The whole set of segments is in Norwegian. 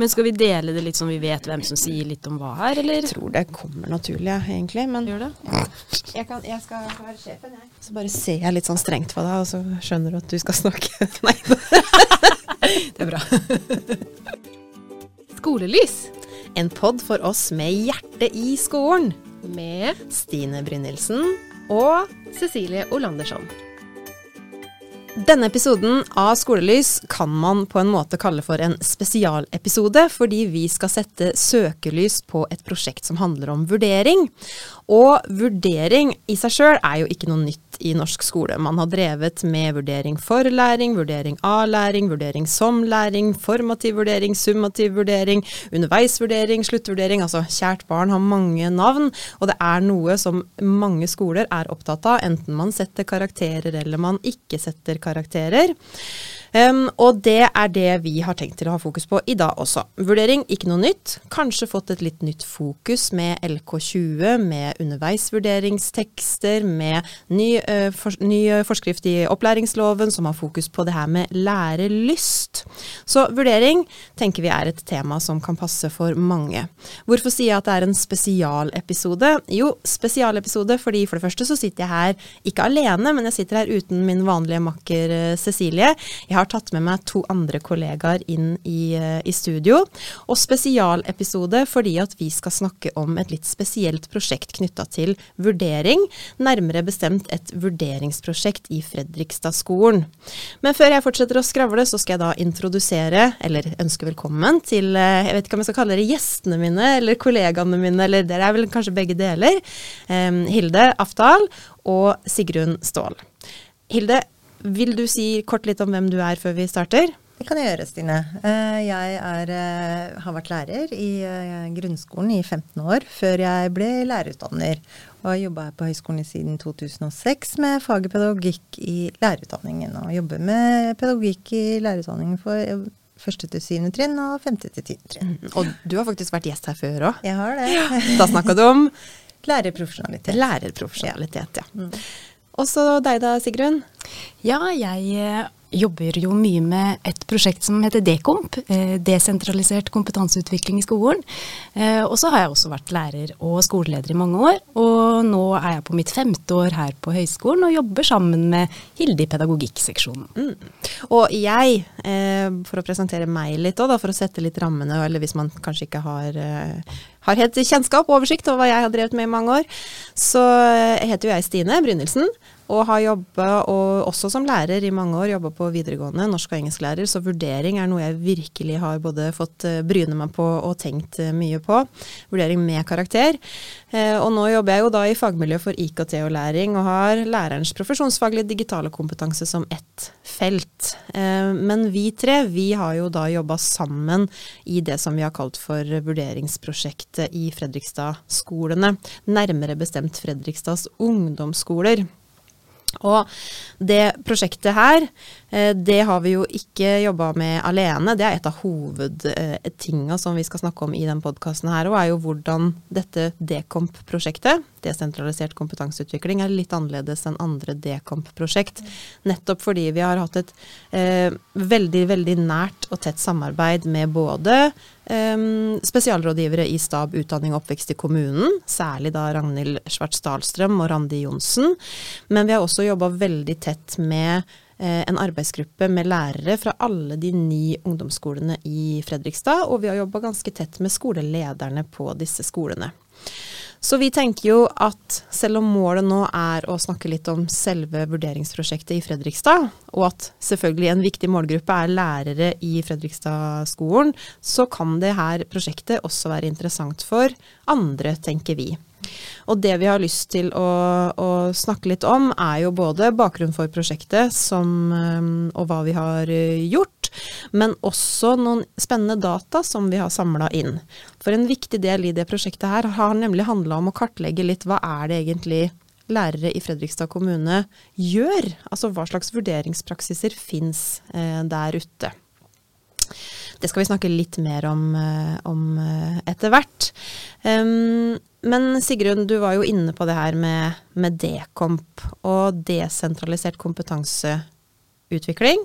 Men skal vi dele det litt sånn vi vet hvem som sier litt om hva her, eller? Jeg tror det kommer naturlig, ja, egentlig. Men Gjør det? jeg, kan, jeg skal være sjefen, jeg. Så bare ser jeg litt sånn strengt på deg, og så skjønner du at du skal snakke. Nei, Det er bra. Skolelys En pod for oss med hjertet i skolen. med Stine Brynildsen. og Cecilie Olandersson. Denne episoden av Skolelys kan man på en måte kalle for en spesialepisode, fordi vi skal sette søkelys på et prosjekt som handler om vurdering. Og vurdering i seg sjøl er jo ikke noe nytt i norsk skole. Man har drevet med vurdering for læring, vurdering av læring, vurdering som læring, formativ vurdering, summativ vurdering, underveisvurdering, sluttvurdering. Altså kjært barn har mange navn, og det er noe som mange skoler er opptatt av, enten man setter karakterer eller man ikke setter karakterer. Um, og det er det vi har tenkt til å ha fokus på i dag også. Vurdering, ikke noe nytt. Kanskje fått et litt nytt fokus med LK20, med underveisvurderingstekster, med ny, uh, for, ny forskrift i opplæringsloven som har fokus på det her med lærelyst. Så vurdering tenker vi er et tema som kan passe for mange. Hvorfor sier jeg at det er en spesialepisode? Jo, spesialepisode fordi for det første så sitter jeg her ikke alene, men jeg sitter her uten min vanlige makker Cecilie. Jeg har tatt med meg to andre kollegaer inn i, uh, i studio. Og spesialepisode fordi at vi skal snakke om et litt spesielt prosjekt knytta til vurdering. Nærmere bestemt et vurderingsprosjekt i Fredrikstad-skolen. Men før jeg fortsetter å skravle, så skal jeg da introdusere, eller ønske velkommen til uh, jeg vet ikke om jeg skal kalle dere gjestene mine, eller kollegaene mine, eller dere er vel kanskje begge deler. Hilde Aftal og Sigrun Ståhl. Hilde, vil du si kort litt om hvem du er før vi starter? Det kan jeg gjøre, Stine. Eh, Jeg er, eh, har vært lærer i eh, grunnskolen i 15 år, før jeg ble lærerutdanner. Og har jobba på høyskolen siden 2006 med faget pedagogikk i lærerutdanningen. Og jobber med pedagogikk i lærerutdanningen for første til syvende trinn og femte til tiende trinn. Og du har faktisk vært gjest her før òg. Jeg har det. Da snakka du om Lærerprofesjonalitet. lærerprofesjonalitet, ja. Og så deg da, Sigrun. Ja, jeg eh, jobber jo mye med et prosjekt som heter Dekomp, eh, desentralisert kompetanseutvikling i skolen. Eh, og så har jeg også vært lærer og skoleleder i mange år, og nå er jeg på mitt femte år her på høyskolen og jobber sammen med Hilde i pedagogikkseksjonen. Mm. Og jeg, for å presentere meg litt òg, for å sette litt rammene, eller hvis man kanskje ikke har, har helt kjennskap og oversikt over hva jeg har drevet med i mange år, så eh, heter jo jeg Stine Brynildsen. Og har jobba, og også som lærer i mange år, jobba på videregående, norsk- og engelsklærer, så vurdering er noe jeg virkelig har både fått eh, bryne meg på og tenkt eh, mye på. Vurdering med karakter. Eh, og nå jobber jeg jo da i fagmiljø for IKT og læring, og har lærerens profesjonsfaglige digitale kompetanse som ett felt. Men vi tre, vi har jo da jobba sammen i det som vi har kalt for vurderingsprosjektet i Fredrikstad-skolene. Nærmere bestemt Fredrikstads ungdomsskoler. Og det prosjektet her, eh, det har vi jo ikke jobba med alene. Det er et av hovedtinga som vi skal snakke om i den podkasten her òg, er jo hvordan dette Dekomp-prosjektet, desentralisert kompetanseutvikling, er litt annerledes enn andre Dekomp-prosjekt. Nettopp fordi vi har hatt et eh, veldig, veldig nært og tett samarbeid med både Um, spesialrådgivere i stab utdanning og oppvekst i kommunen, særlig da Ragnhild Schwartz Dahlstrøm og Randi Johnsen. Men vi har også jobba veldig tett med eh, en arbeidsgruppe med lærere fra alle de ni ungdomsskolene i Fredrikstad, og vi har jobba ganske tett med skolelederne på disse skolene. Så vi tenker jo at selv om målet nå er å snakke litt om selve vurderingsprosjektet i Fredrikstad, og at selvfølgelig en viktig målgruppe er lærere i Fredrikstad-skolen, så kan det her prosjektet også være interessant for andre, tenker vi. Og det vi har lyst til å, å snakke litt om, er jo både bakgrunn for prosjektet som, um, og hva vi har eh, gjort, men også noen spennende data som vi har samla inn. For en viktig del i det prosjektet her har nemlig handla om å kartlegge litt hva er det egentlig lærere i Fredrikstad kommune gjør? Altså hva slags vurderingspraksiser fins eh, der ute? Det skal vi snakke litt mer om, eh, om etter hvert. Um, men Sigrun, du var jo inne på det her med, med Dekomp og desentralisert kompetanseutvikling.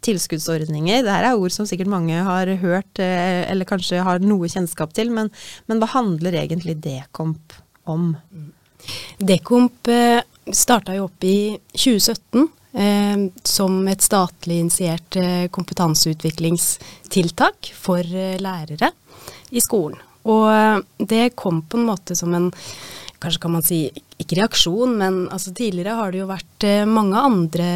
tilskuddsordninger. Det her er ord som sikkert mange har hørt, eh, eller kanskje har noe kjennskap til, men, men hva handler egentlig Dekomp om? Dekomp eh, starta jo opp i 2017 eh, som et statlig initiert eh, kompetanseutviklingstiltak for lærere i skolen. Og eh, det kom på en måte som en kanskje kan man si, ikke reaksjon, men altså tidligere har det jo vært eh, mange andre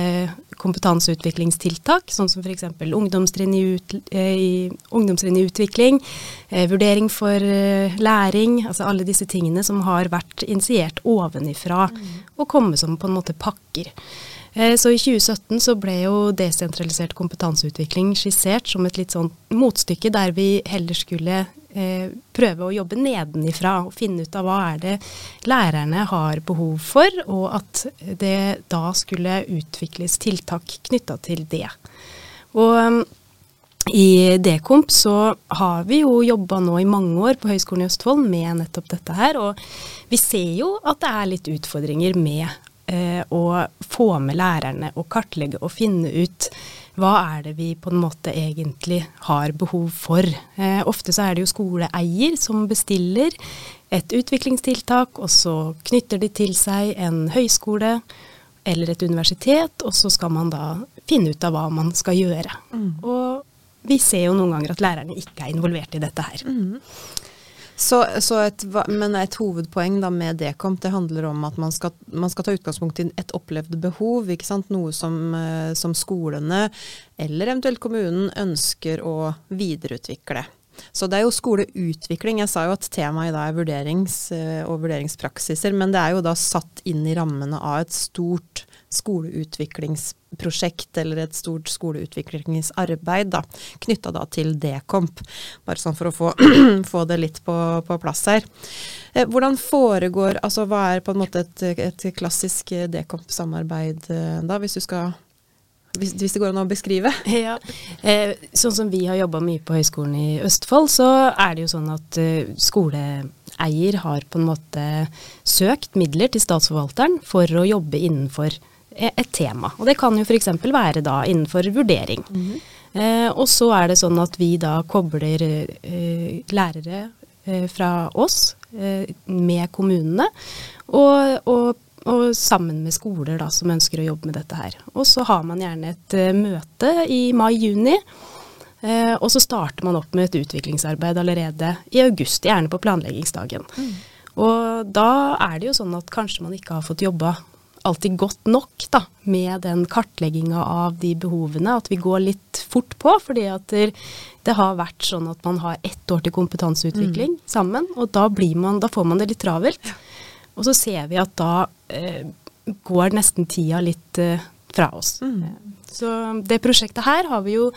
kompetanseutviklingstiltak, sånn som f.eks. Ungdomstrinn, i ut, eh, i ungdomstrinn i utvikling, vurdering for læring, altså alle disse tingene som har vært initiert ovenifra mm. og komme som på en måte pakker. Så i 2017 så ble jo desentralisert kompetanseutvikling skissert som et litt sånn motstykke der vi heller skulle prøve å jobbe nedenifra og finne ut av hva er det lærerne har behov for, og at det da skulle utvikles tiltak knytta til det. Og um, i Dekomp så har vi jo jobba nå i mange år på Høgskolen i Østfold med nettopp dette her, og vi ser jo at det er litt utfordringer med eh, å få med lærerne og kartlegge og finne ut hva er det vi på en måte egentlig har behov for. Eh, ofte så er det jo skoleeier som bestiller et utviklingstiltak, og så knytter de til seg en høyskole eller et universitet, og så skal man da finne ut av hva man skal gjøre. Mm. Og vi ser jo noen ganger at lærerne ikke er involvert i dette her. Mm. Så, så et, men et hovedpoeng da med Dekomp, det handler om at man skal, man skal ta utgangspunkt i et opplevd behov. Noe som, eh, som skolene, eller eventuelt kommunen, ønsker å videreutvikle. Så det er jo skoleutvikling. Jeg sa jo at temaet i dag er vurderings- eh, og vurderingspraksiser, men det er jo da satt inn i rammene av et stort skoleutviklingsprosjekt eller et stort skoleutviklingsarbeid da, knytta da til Dekomp. Bare sånn for å få, få det litt på, på, plass her. Eh, hvordan foregår, altså hva er på en måte et, et klassisk Dekomp-samarbeid eh, da, hvis du skal hvis, hvis, det går an å beskrive? Ja. Eh, sånn som vi har jobba mye på Høgskolen i Østfold, så er det jo sånn at eh, skoleeier har på en måte søkt midler til statsforvalteren for å jobbe innenfor et tema. Og det kan jo f.eks. være da innenfor vurdering. Mm -hmm. eh, og så er det sånn at vi da kobler eh, lærere eh, fra oss eh, med kommunene, og, og, og, sammen med skoler da som ønsker å jobbe med dette her. Og så har man gjerne et eh, møte i mai-juni. Eh, og så starter man opp med et utviklingsarbeid allerede i august, gjerne på planleggingsdagen. Mm. Og da er det jo sånn at kanskje man ikke har fått jobba alltid godt nok da, med den kartlegginga av de behovene. At vi går litt fort på, fordi det har vært sånn at man har ett år til kompetanseutvikling mm. sammen. Og da, man, da, får man det litt travelt. Og så ser vi at da eh, går nesten tida litt eh, fra oss. Mm. Så det prosjektet her har vi jo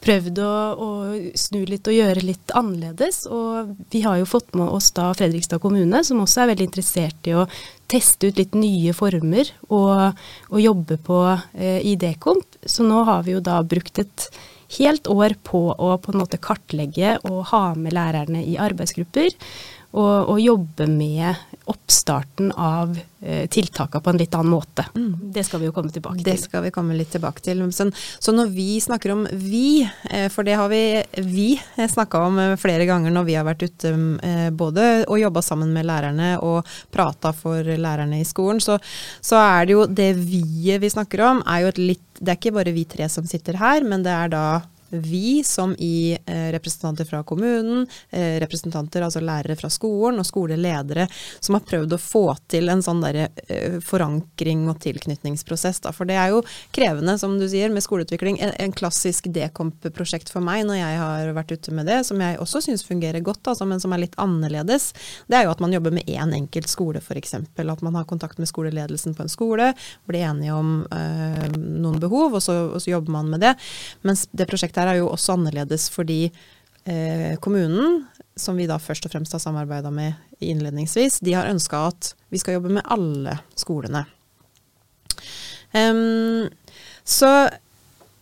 prøvd å, å, snu litt og gjøre litt annerledes. Og vi har jo fått med oss da Fredrikstad kommune, som også er veldig interessert i å teste ut litt nye former og, og jobbe på eh, i. Så nå har vi jo da brukt et helt år på å på en måte kartlegge og ha med lærerne i arbeidsgrupper og, og jobbe med oppstarten av eh, tiltakene på en litt annen måte. Mm. Det skal vi jo komme tilbake til. Det skal vi komme litt tilbake til. Så, så når vi snakker om vi, eh, for det har vi vi snakka om eh, flere ganger når vi har vært ute eh, både og jobba sammen med lærerne og prata for lærerne i skolen, så, så er det jo det vi-et vi snakker om, er jo et litt Det er ikke bare vi tre som sitter her, men det er da vi, som i eh, representanter fra kommunen, eh, representanter, altså lærere fra skolen og skoleledere, som har prøvd å få til en sånn der, eh, forankring og tilknytningsprosess. Da. For det er jo krevende, som du sier, med skoleutvikling. En, en klassisk dekomp-prosjekt for meg når jeg har vært ute med det, som jeg også syns fungerer godt, altså, men som er litt annerledes, det er jo at man jobber med én enkelt skole, f.eks. At man har kontakt med skoleledelsen på en skole, blir enige om øh, noen behov, og så, og så jobber man med det. Mens det prosjektet her er jo også annerledes fordi eh, kommunen, som vi da først og fremst har samarbeida med innledningsvis, de har ønska at vi skal jobbe med alle skolene. Um, så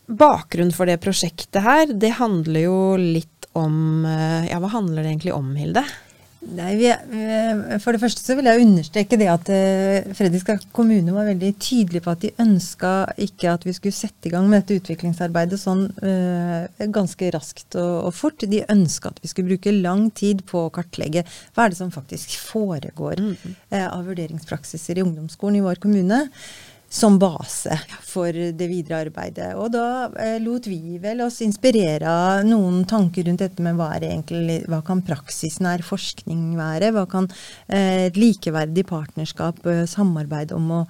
bakgrunnen for det prosjektet her, det handler jo litt om eh, Ja, hva handler det egentlig om, Hilde? Nei, vi, For det første så vil jeg understreke det at uh, Fredrikstad kommune var veldig tydelig på at de ønska ikke at vi skulle sette i gang med dette utviklingsarbeidet sånn uh, ganske raskt og, fort. De ønska at vi skulle bruke lang tid på å kartlegge hva er det som faktisk foregår mm uh, av vurderingspraksiser i ungdomsskolen i vår kommune som base for det videre arbeidet. Og da eh, lot vi vel oss inspirere av noen tanker rundt dette med hva, egentlig, hva kan praksisnær forskning være? Hva kan eh, et likeverdig partnerskap eh, samarbeide om å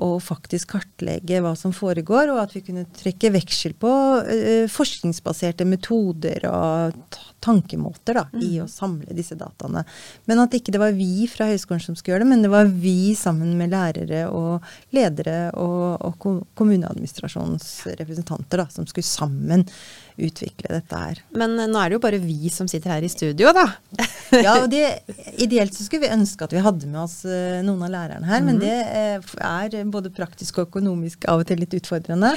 og faktisk kartlegge hva som foregår, og at vi kunne trekke veksel på uh, forskningsbaserte metoder og tankemåter da, mm. i å samle disse dataene. Men at ikke det var vi fra høyskolen som skulle gjøre det, men det var vi sammen med lærere og ledere og, og kommuneadministrasjonens representanter da, som skulle sammen utvikle dette her. Men eh, nå er det jo bare vi som sitter her i studio, da. ja, og det, ideelt så skulle vi ønske at vi hadde med oss uh, noen av lærerne her, mm men det uh, er både praktisk og økonomisk av og til litt utfordrende.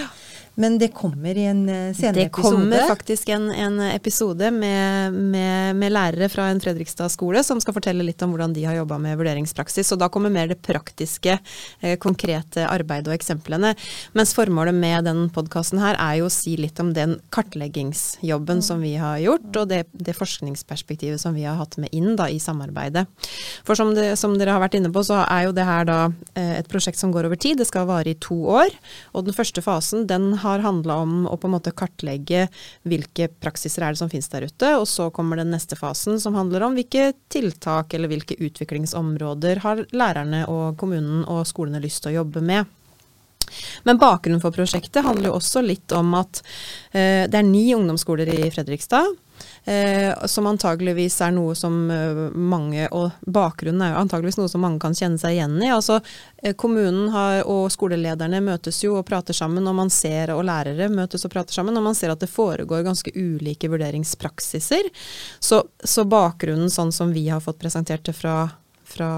Men det kommer i en uh, senere episode. Det kommer faktisk en, en episode med, med, med, lærere fra en Fredrikstad skole som skal fortelle litt om hvordan de har jobba med vurderingspraksis. Og da kommer mer det praktiske, konkrete arbeidet og eksemplene. Mens formålet med den podkasten her er jo å si litt om den kartleggingsjobben som vi har gjort, og det, det, forskningsperspektivet som vi har hatt med inn da, i samarbeidet. For som, det, som, dere har vært inne på, så er jo det her da eh, et prosjekt som går over tid. Det skal vare i to år. Og den første fasen den har handla om å på en måte kartlegge hvilke praksiser er det som finnes der ute. Og så kommer den neste fasen som handler om hvilke tiltak eller hvilke utviklingsområder har lærerne og kommunen og skolene lyst til å jobbe med. Men bakgrunnen for prosjektet handler jo også litt om at eh, det er ni ungdomsskoler i Fredrikstad. Eh, som antageligvis er noe som eh, mange Og bakgrunnen er jo antageligvis noe som mange kan kjenne seg igjen i. Altså, eh, kommunen har, og skolelederne møtes jo og prater sammen, og man ser, og lærere møtes og prater sammen, og man ser at det foregår ganske ulike vurderingspraksiser. Så, så bakgrunnen, sånn som vi har fått presentert det fra fra,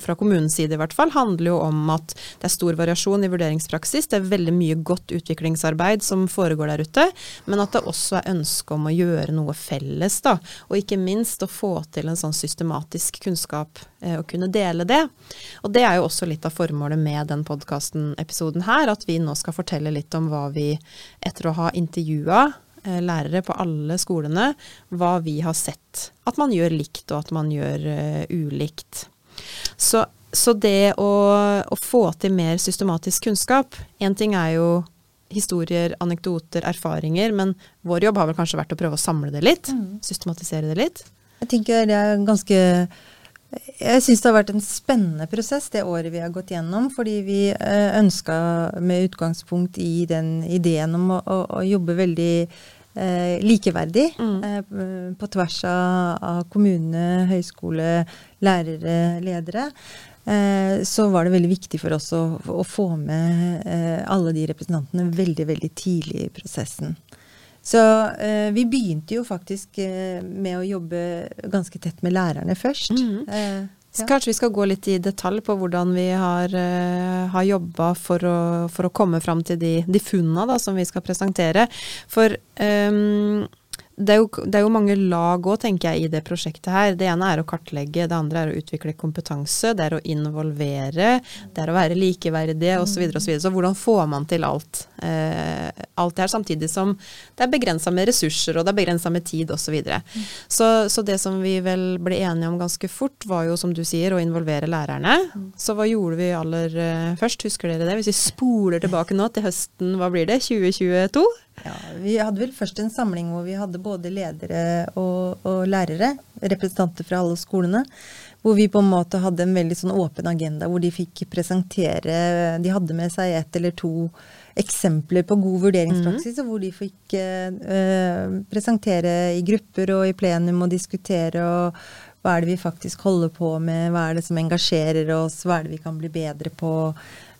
fra, kommunens side i hvert fall, handler jo om at det er stor variasjon i vurderingspraksis. Det er veldig mye godt utviklingsarbeid som foregår der ute, men at det også er ønske om å gjøre noe felles. da, Og ikke minst å få til en sånn systematisk kunnskap eh, og kunne dele det. Og det er jo også litt av formålet med den podkasten-episoden her, at vi nå skal fortelle litt om hva vi, etter å ha intervjua lærere på alle skolene hva vi har sett at man gjør likt, og at man gjør uh, ulikt. Så, så det å, å, få til mer systematisk kunnskap Én ting er jo historier, anekdoter, erfaringer, men vår jobb har vel kanskje vært å prøve å samle det litt? Mm. Systematisere det litt? Jeg tenker det er ganske jeg syns det har vært en spennende prosess det året vi har gått gjennom. Fordi vi eh, ønska med utgangspunkt i den ideen om å, å, å jobbe veldig eh, likeverdig mm. eh, på tvers av, av, kommune, høyskole, lærere, ledere. Eh, så var det veldig viktig for oss å, å få med eh, alle de representantene veldig, veldig tidlig i prosessen. Så eh, vi begynte jo faktisk eh, med å jobbe ganske tett med lærerne først. Mm. Eh, ja. Kanskje vi skal gå litt i detalj på hvordan vi har, uh, har jobba for, for, å komme fram til de, de funna som vi skal presentere. For um, det, er jo, det er jo, mange lag òg, tenker jeg, i det prosjektet her. Det ene er å kartlegge, det andre er å utvikle kompetanse, det er å involvere, det er å være likeverdige osv. Så, videre, og så, videre. så hvordan får man til alt? Eh, alt det her samtidig som det er begrensa med ressurser, og det er begrensa med tid osv. Så, videre. så Så det som vi vel ble enige om ganske fort, var jo som du sier, å involvere lærerne. Så hva gjorde vi aller uh, først, husker dere det? Hvis vi spoler tilbake nå til høsten, hva blir det? 2022? Ja, Vi hadde vel først en samling hvor vi hadde både ledere og, og, lærere, representanter fra alle skolene. Hvor vi på en måte hadde en veldig sånn åpen agenda hvor de fikk presentere De hadde med seg ett eller to eksempler på god vurderingspraksis, mm. og hvor de fikk eh, presentere i grupper og i plenum og diskutere og hva er det vi faktisk holder på med, hva er det som engasjerer oss, hva er det vi kan bli bedre på.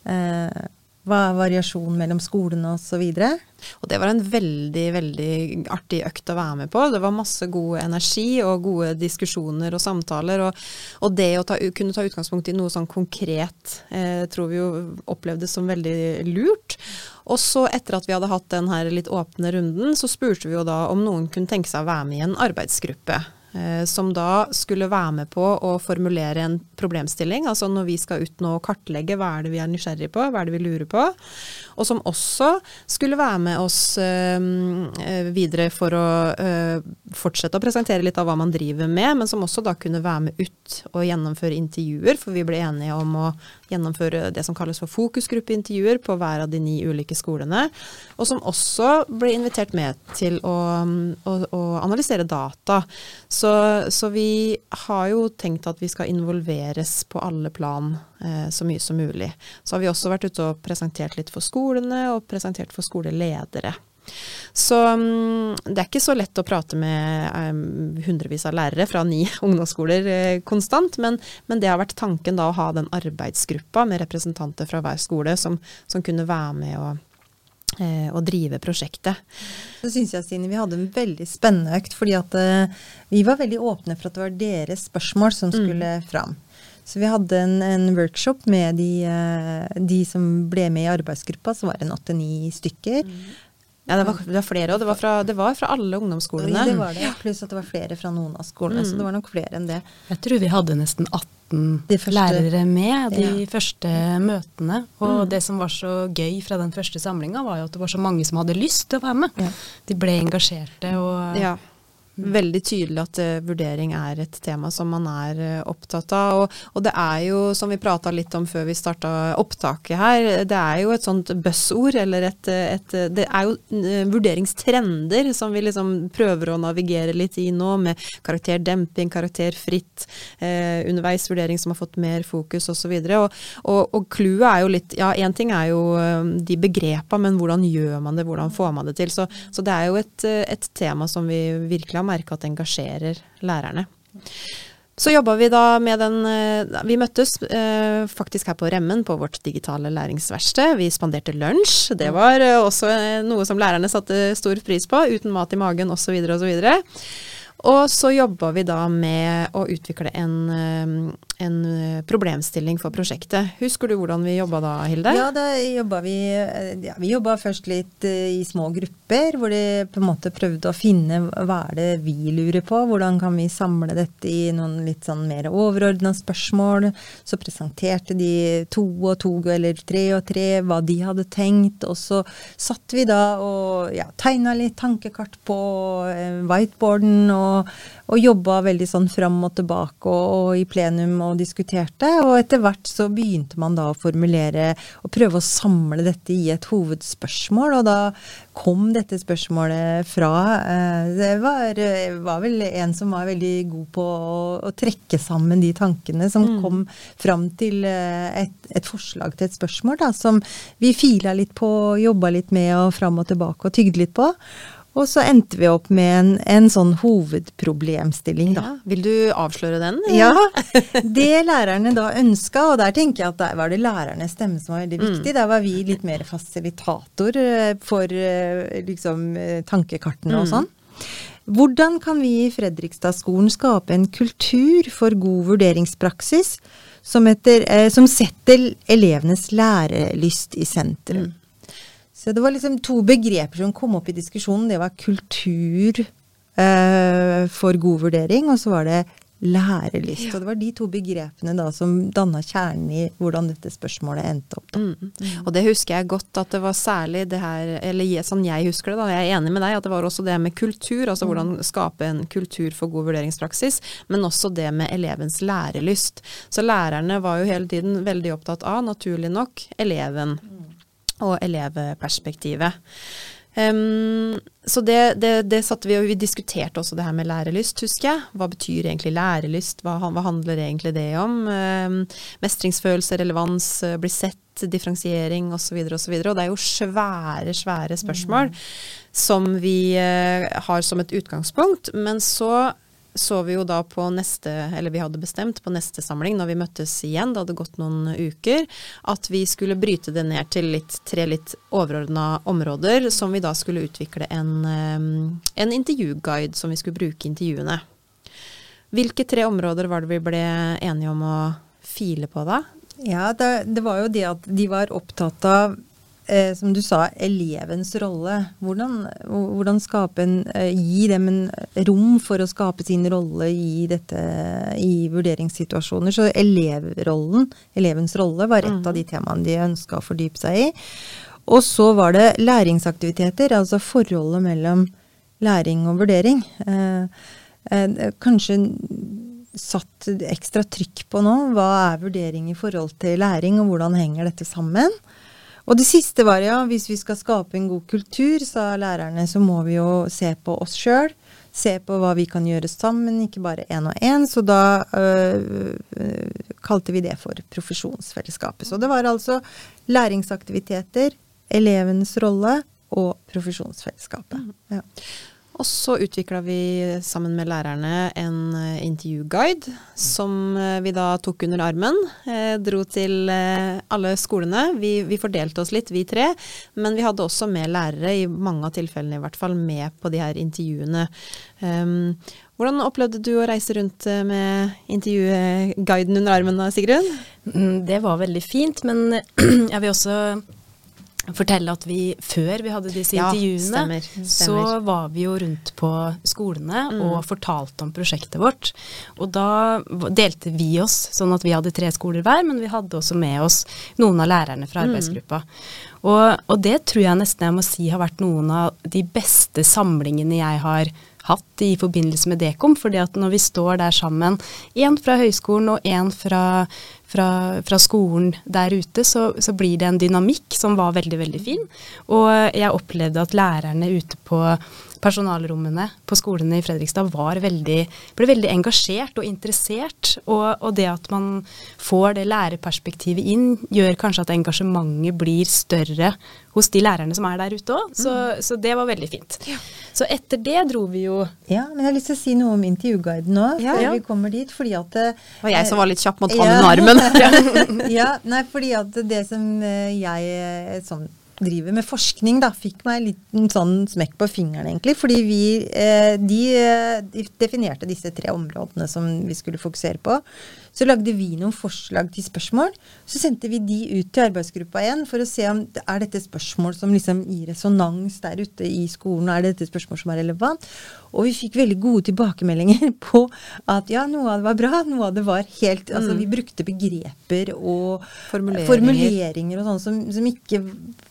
Uh, hva er variasjonen mellom skolene osv. Og det var en veldig, veldig artig økt å være med på. Det var masse god energi og gode diskusjoner og samtaler. Og, og det å ta, kunne ta utgangspunkt i noe sånn konkret eh, tror vi jo opplevdes som veldig lurt. Og så etter at vi hadde hatt den her litt åpne runden, så spurte vi jo da om noen kunne tenke seg å være med i en arbeidsgruppe. Eh, som da skulle være med på å formulere en problemstilling. Altså når vi skal ut nå og kartlegge hva er det vi er nysgjerrig på, hva er det vi lurer på. Og som også skulle være med oss øh, videre for å fortsette å presentere litt av hva man driver med, men som også da kunne være med ut og gjennomføre intervjuer. For vi ble enige om å gjennomføre det som kalles for fokusgruppeintervjuer på hver av de ni ulike skolene. Og som også ble invitert med til å, å, å analysere data. Så, så, vi har jo tenkt at vi skal involveres på alle plan eh, så mye som mulig. Så har vi også vært ute og presentert litt for skolene, og presentert for skoleledere. Så um, det er ikke så lett å prate med um, hundrevis av lærere fra ni ungdomsskoler uh, konstant, men, men, det har vært tanken da å ha den arbeidsgruppa med representanter fra hver skole som, som kunne være med og å eh, drive prosjektet. Så syns jeg Stine, vi hadde en veldig spennende økt, fordi at uh, vi var veldig åpne for at det var deres spørsmål som mm. skulle mm. fram. Så vi hadde en, en workshop med de, uh, de, som ble med i arbeidsgruppa, så var det en åtte-ni stykker. Mm. Ja, det var, det var flere òg. Det, det, var fra alle ungdomsskolene. Det var det. Pluss at det var flere fra noen av skolene. Mm. Så det var nok flere enn det. Jeg tror vi hadde nesten 18 første, lærere med de ja. første møtene. Og mm. det som var så gøy fra den første samlinga, var jo at det var så mange som hadde lyst til å være med. Ja. De ble engasjerte og ja veldig tydelig at uh, vurdering er et tema som man er uh, opptatt av. Og, og, det er jo, som vi prata litt om før vi starta opptaket her, det er jo et sånt buzzord, eller et, et, Det er jo uh, vurderingstrender som vi liksom prøver å navigere litt i nå, med karakterdemping, karakterfritt, underveisvurdering som har fått mer fokus osv. Og, og, og clouet er jo litt Ja, én ting er jo de begrepa, men hvordan gjør man det, hvordan får man det til? Så, så det er jo et, et tema som vi virkelig har merke at det engasjerer lærerne. Så jobba vi da med den eh, Vi møttes eh, faktisk her på Remmen på vårt digitale læringsverksted. Vi spanderte lunsj. Det var eh, også eh, noe som lærerne satte stor pris på. Uten mat i magen osv. osv. Og så jobba vi da med å utvikle en, en problemstilling for prosjektet. Husker du hvordan vi jobba da, Hilde? Ja, da jobba vi ja, Vi jobba først litt eh, i små grupper, hvor de på en måte prøvde å finne hva er det vi lurer på. Hvordan kan vi samle dette i noen litt sånn mer overordna spørsmål. Så presenterte de to og to eller tre og tre hva de hadde tenkt. Og så satt vi da og ja, tegna litt tankekart på eh, whiteboarden og, og jobba veldig sånn fram og tilbake og, og, i plenum og diskuterte. Og etter hvert så begynte man da å formulere og prøve å samle dette i et hovedspørsmål. Og da kom dette spørsmålet fra eh, Det var, var vel en som var veldig god på å, å trekke sammen de tankene som mm. kom fram til eh, et, et, forslag til et spørsmål, da, som vi fila litt på, jobba litt med og fram og tilbake og tygde litt på. Og så endte vi opp med en, en sånn hovedproblemstilling, da. Ja, vil du avsløre den? Ja. Det lærerne da ønska, og der tenker jeg at der var det lærernes stemme som var veldig mm. viktig. Mm. Der var vi litt mer fasilitator eh, for eh, liksom eh, tankekartene og mm. sånn. Hvordan kan vi i Fredrikstad-skolen skape en kultur for god vurderingspraksis som, etter, som setter elevenes lærelyst i sentrum? Mm. Så det var liksom to begreper som kom opp i diskusjonen. Det var kultur eh, for god vurdering, og så var det lærelyst. Ja. Og det var de to begrepene da som danna kjernen i hvordan dette spørsmålet endte opp. Mm, mm. Og det husker jeg godt at det var særlig det her, eller sånn jeg husker det, da, jeg er enig med deg, at det var også det med kultur, altså mm. hvordan skape en kultur for god vurderingspraksis, men også det med elevens lærelyst. Så lærerne var jo hele tiden veldig opptatt av, naturlig nok, eleven. Mm og elevperspektivet. Um, så det, det, det, satte vi, og vi diskuterte også det her med lærelyst, husker jeg. Hva betyr egentlig lærelyst, hva, hva handler egentlig det om? Um, mestringsfølelse, relevans, uh, bli sett, differensiering osv. osv. Og, og det er jo svære, svære spørsmål mm. som vi uh, har som et utgangspunkt. Men så så vi jo da på neste, eller vi hadde bestemt på neste samling, når vi møttes igjen, det hadde gått noen uker, at vi skulle bryte det ned til litt, tre litt overordna områder, som vi da skulle utvikle en, en intervjuguide som vi skulle bruke i intervjuene. Hvilke tre områder var det vi ble enige om å file på da? Ja, det, det var jo det at de var opptatt av eh, som du sa, elevens rolle. Hvordan, hvordan en, eh, gi dem en rom for å skape sin rolle i, dette, i vurderingssituasjoner. Så elevrollen, elevens rolle, var et av de mhm. temaene de ønska å fordype seg i. Og så var det læringsaktiviteter, altså forholdet mellom læring og vurdering. Eh, eh, kanskje satt ekstra trykk på nå. Hva er vurdering i forhold til læring, og hvordan henger dette sammen? Og det siste var ja, hvis vi skal skape en god kultur, sa lærerne, så må vi jo se på oss sjøl. Se på hva vi kan gjøre sammen, ikke bare én og én. Så da øh, kalte vi det for profesjonsfellesskapet. Så det var altså læringsaktiviteter, elevenes rolle og profesjonsfellesskapet. Ja. Og så utvikla vi sammen med lærerne en uh, intervjuguide som uh, vi da tok under armen. Eh, dro til alle skolene. Vi, vi, fordelte oss litt, vi tre. Men vi hadde også med lærere, i mange av tilfellene i hvert fall, med på de her intervjuene. Um, hvordan opplevde du å reise rundt med intervjuguiden under armen, Sigrun? Mm, det var veldig fint, men jeg vil også fortelle at vi før vi hadde disse ja, intervjuene, stemmer, stemmer. så var vi jo rundt på skolene mm. og fortalte om prosjektet vårt. Og da delte vi oss sånn at vi hadde tre skoler hver, men vi hadde også med oss noen av lærerne fra mm. arbeidsgruppa. Mm. Og, og, det tror jeg nesten jeg må si har vært noen av de beste samlingene jeg har hatt i forbindelse med Dekom. fordi at når vi står der sammen, én fra høyskolen og én fra, fra, fra, skolen der ute, så, så, blir det en dynamikk som var veldig, veldig fin. Og jeg opplevde at lærerne ute på personalrommene på skolene i Fredrikstad veldig, ble veldig engasjert og interessert. Og, og, det at man får det lærerperspektivet inn, gjør kanskje at engasjementet blir større hos de lærerne som er der ute òg. Så, mm. så, det var veldig fint. Ja. Så etter det dro vi jo Ja, men jeg har lyst til å si noe om intervjuguiden nå, ja, før ja. vi kommer dit. fordi at Det var jeg som var litt kjapp mot hånden under armen. ja, nei, fordi at det som eh, jeg eh, sånn driver med forskning, da, fikk meg litt en sånn smekk på fingeren, egentlig. Fordi vi eh, de, de, definerte disse tre områdene som vi skulle fokusere på. Så lagde vi noen forslag til spørsmål. Så sendte vi de ut til arbeidsgruppa igjen for å se om det er dette spørsmål som liksom gir resonans der ute i skolen. Er det dette spørsmål som er relevant? Og vi fikk veldig gode tilbakemeldinger på at ja, noe av det var bra, noe av det var helt Altså vi mm. brukte begreper og formuleringer, formuleringer og sånn som, som, ikke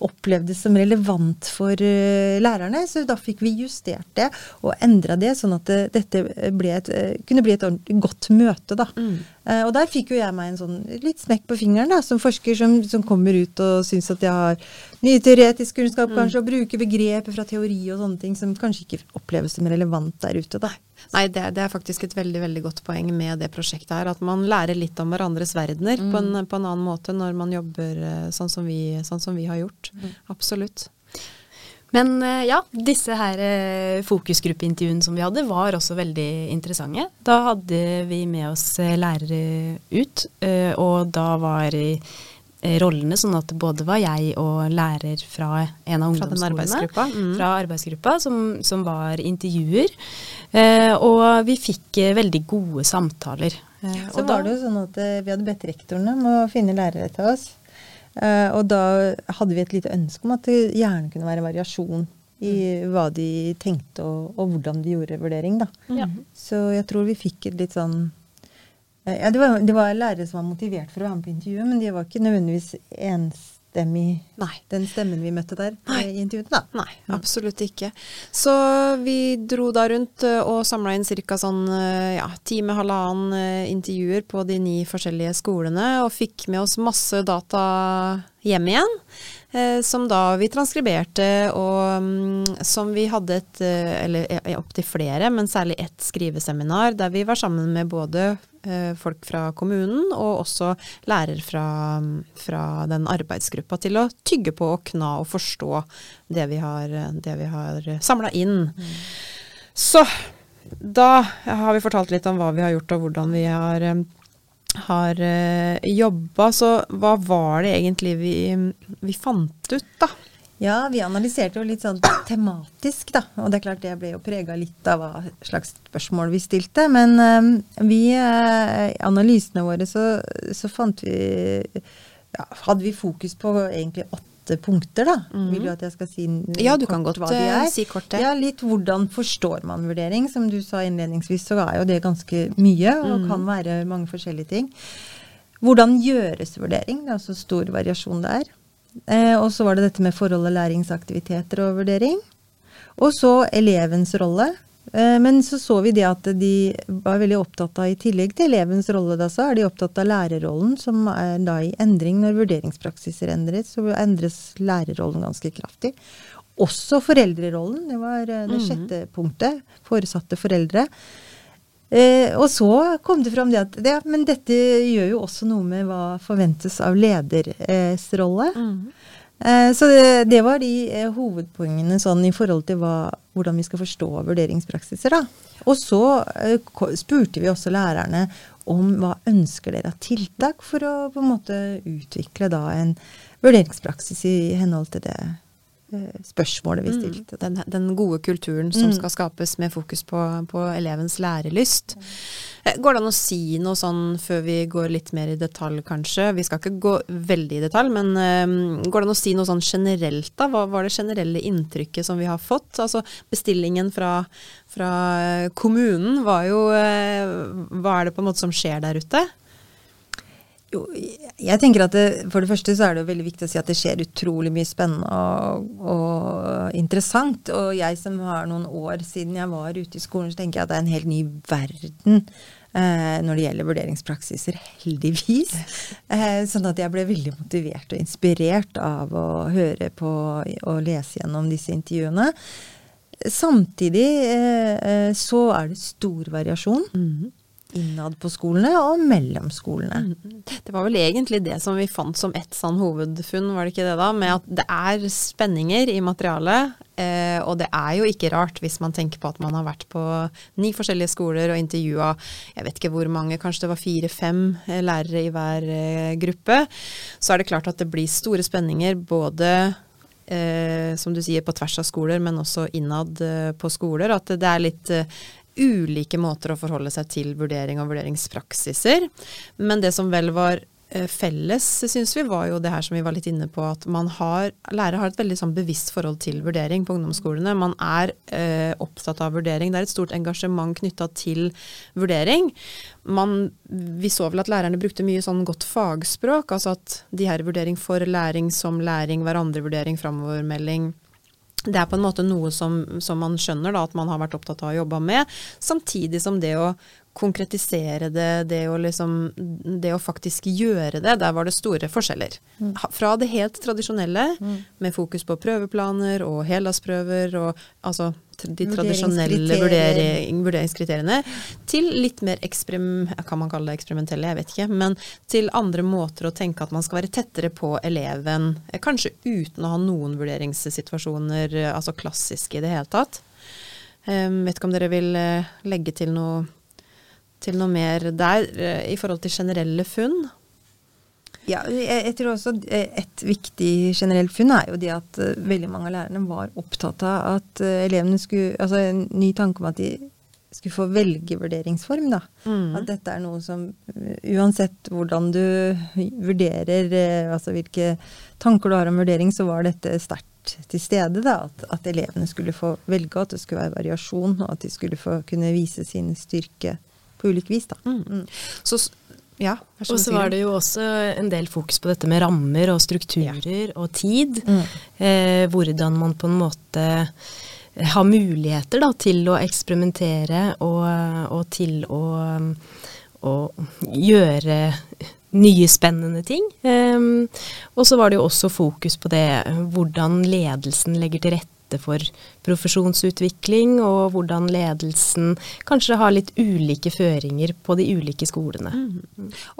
opplevdes som relevant for uh, lærerne. Så da fikk vi justert det og endra det, sånn at det, dette et, uh, kunne bli et godt møte, da. Mm. Uh, og der fikk jo jeg meg en sånn litt smekk på fingeren, da, som forsker som, som kommer ut og syns at jeg har mye teoretisk kunnskap, mm. kanskje, og bruker begreper fra teori og sånne ting som kanskje ikke oppleves som relevant der ute. da. Nei, det, det, er faktisk et veldig veldig godt poeng med det prosjektet her. At man lærer litt om hverandres verdener mm. på, en, på, en, annen måte når man jobber eh, sånn som vi, sånn som vi har gjort. Mm. Absolutt. Men eh, ja, disse her eh, fokusgruppeintervjuene som vi hadde, var også veldig interessante. Da hadde vi med oss lærere ut, og da var Eh, rollene, sånn at både var jeg og lærer fra en av ungdomsskolene. Fra arbeidsgruppa? Mm. Fra arbeidsgruppa, som, som var intervjuer. Eh, og vi fikk eh, veldig gode samtaler. Eh, Så var det jo sånn at eh, vi hadde bedt rektorene om å finne lærere til oss. Eh, og da hadde vi et lite ønske om at det gjerne kunne være variasjon i mm. hva de tenkte og, og, hvordan de gjorde vurdering. Da. Mm. Så jeg tror vi fikk et litt sånn Eh, ja, det var, det var, lærere som var motivert for å være med på intervjuet, men de var ikke nødvendigvis enstemmig, Nei. den stemmen vi møtte der Nei. i intervjuet. da. Nei, absolutt ikke. Så vi dro da rundt eh, og samla inn ca. sånn eh, ja, time, halvannen intervjuer på de ni forskjellige skolene, og fikk med oss masse data hjem igjen. Eh, som da vi transkriberte, og um, som vi hadde et Eller opptil flere, men særlig ett skriveseminar der vi var sammen med både Eh, folk fra kommunen, og også lærer fra, fra den arbeidsgruppa til å tygge på og kna og forstå det vi har, det har samla inn. Mm. Så da har vi fortalt litt om hva vi har gjort og hvordan vi har, har eh, jobba. Så hva var det egentlig vi, vi fant ut, da? Ja, vi analyserte jo litt sånn tematisk, da. Og det er klart det ble jo prega litt av hva slags spørsmål vi stilte. Men um, vi, uh, analysene våre, så, så fant vi ja, Hadde vi fokus på egentlig åtte punkter, da. Vil du at jeg skal si Ja, du kort kan godt hva de eh, er? si kort det. Ja, litt hvordan forstår man vurdering? Som du sa innledningsvis, så er jo det ganske mye, og kan være mange forskjellige ting. Hvordan gjøres vurdering? Det er så stor variasjon der. Eh, og så var det dette med forholdet læringsaktiviteter og vurdering. Og så elevens rolle. Eh, men så så vi det at de var veldig opptatt av, i tillegg til elevens rolle, da, så er de opptatt av lærerrollen, som er da i endring når vurderingspraksiser endres. Så endres lærerrollen ganske kraftig. Også foreldrerollen. Det var eh, det sjette punktet. Foresatte foreldre. Eh, og så kom det fram det at ja, men dette gjør jo også noe med hva forventes av leders rolle. Eh, så det, det var de eh, hovedpoengene sånn i forhold til hva, hvordan vi skal forstå vurderingspraksiser. da. Og så eh, spurte vi også lærerne om hva ønsker dere av tiltak for å på en måte utvikle da en vurderingspraksis i henhold til det eh, spørsmålet vi stilte. Den, den gode kulturen som Mm. skal skapes med fokus på, på elevens lærelyst. Mm. Går det an å si noe sånn før vi går litt mer i detalj, kanskje? Vi skal ikke gå veldig i detalj, men um, går det an å si noe sånn generelt, da? Hva var det generelle inntrykket som vi har fått? Altså bestillingen fra, fra eh, kommunen var jo eh, Hva er det på en måte som skjer der ute? Jo, jeg tenker at det, For det første så er det jo veldig viktig å si at det skjer utrolig mye spennende og, og interessant. Og jeg som har noen år siden jeg var ute i skolen, så tenker jeg at det er en helt ny verden eh, når det gjelder vurderingspraksiser, heldigvis. Eh, sånn at jeg ble veldig motivert og inspirert av å høre på og lese gjennom disse intervjuene. Samtidig eh, eh, så er det stor variasjon innad på skolene og mellom skolene. Det var vel egentlig det som vi fant som ett sånn hovedfunn, var det ikke det da? Med at det er spenninger i materialet. Eh, og det er jo ikke rart hvis man tenker på at man har vært på ni forskjellige skoler og intervjua jeg vet ikke hvor mange, kanskje det var fire-fem eh, lærere i hver eh, gruppe. Så er det klart at det blir store spenninger både eh, som du sier, på tvers av skoler, men også innad eh, på skoler. At det er litt eh, ulike måter å forholde seg til vurdering og vurderingspraksiser. Men det som vel var eh, felles, syns vi, var jo det her som vi var litt inne på, at man har, lærere har et veldig sånn bevisst forhold til vurdering på ungdomsskolene. Man er eh, opptatt av vurdering. Det er et stort engasjement knytta til vurdering. Man, vi så vel at lærerne brukte mye sånn godt fagspråk, altså at de her vurdering for læring som læring, hverandre-vurdering, framovermelding. Det er på en måte noe som, som man skjønner da, at man har vært opptatt av å jobbe med, samtidig som det å konkretisere det, det å, liksom, det å faktisk gjøre det, der var det store forskjeller. Ha- Fra det helt tradisjonelle, med fokus på prøveplaner og heldagsprøver og altså de tradisjonelle vurdering, vurderingskriteriene, til litt mer eksperim, kan man kalle det eksperimentelle, jeg vet ikke, men til andre måter å tenke at man skal være tettere på eleven, eh, kanskje uten å ha noen vurderingssituasjoner, eh, altså klassiske i det hele tatt. Um, vet ikke om dere vil eh, legge til noe, til noe mer der, i forhold til generelle funn? Ja, jeg, tror også eh, Et viktig generelt funn er jo det at eh, veldig mange av lærerne var opptatt av at eh, elevene skulle Altså en ny tanke om at de skulle få velge vurderingsform. da. Mm. At dette er noe som uansett hvordan du vurderer, altså hvilke tanker du har om vurdering, så var dette sterkt til stede. da, At, at elevene skulle få velge, at det skulle være variasjon, og at de skulle få kunne vise sin styrke på ulik vis. da. Mm. Så, s- ja, Og så var det jo også en del fokus på dette med rammer og strukturer og tid. Mm. Eh, hvordan man på en måte har muligheter da, til å eksperimentere og, og til å, å gjøre nye spennende ting. Eh, og så var det jo også fokus på det hvordan ledelsen legger til rette for profesjonsutvikling, og hvordan ledelsen kanskje har litt ulike føringer på de ulike skolene.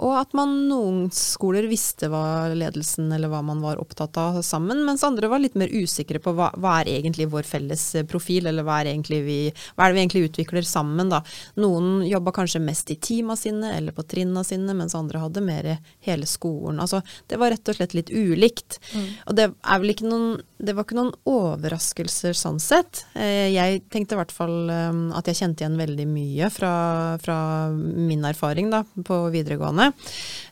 Og at man noen skoler visste hva ledelsen eller hva man var opptatt av sammen, mens andre var litt mer usikre på hva, hva er egentlig vår felles profil, eller hva er, vi, hva er det vi egentlig utvikler sammen. Da. Noen jobba kanskje mest i teama sine eller på trinna sine, mens andre hadde mer hele skolen. Altså, det var rett og slett litt ulikt. Og det er vel ikke noen, det var ikke noen overraskelser sånn sett. Eh, Jeg tenkte i hvert fall eh, at jeg kjente igjen veldig mye fra, fra min erfaring da, på videregående.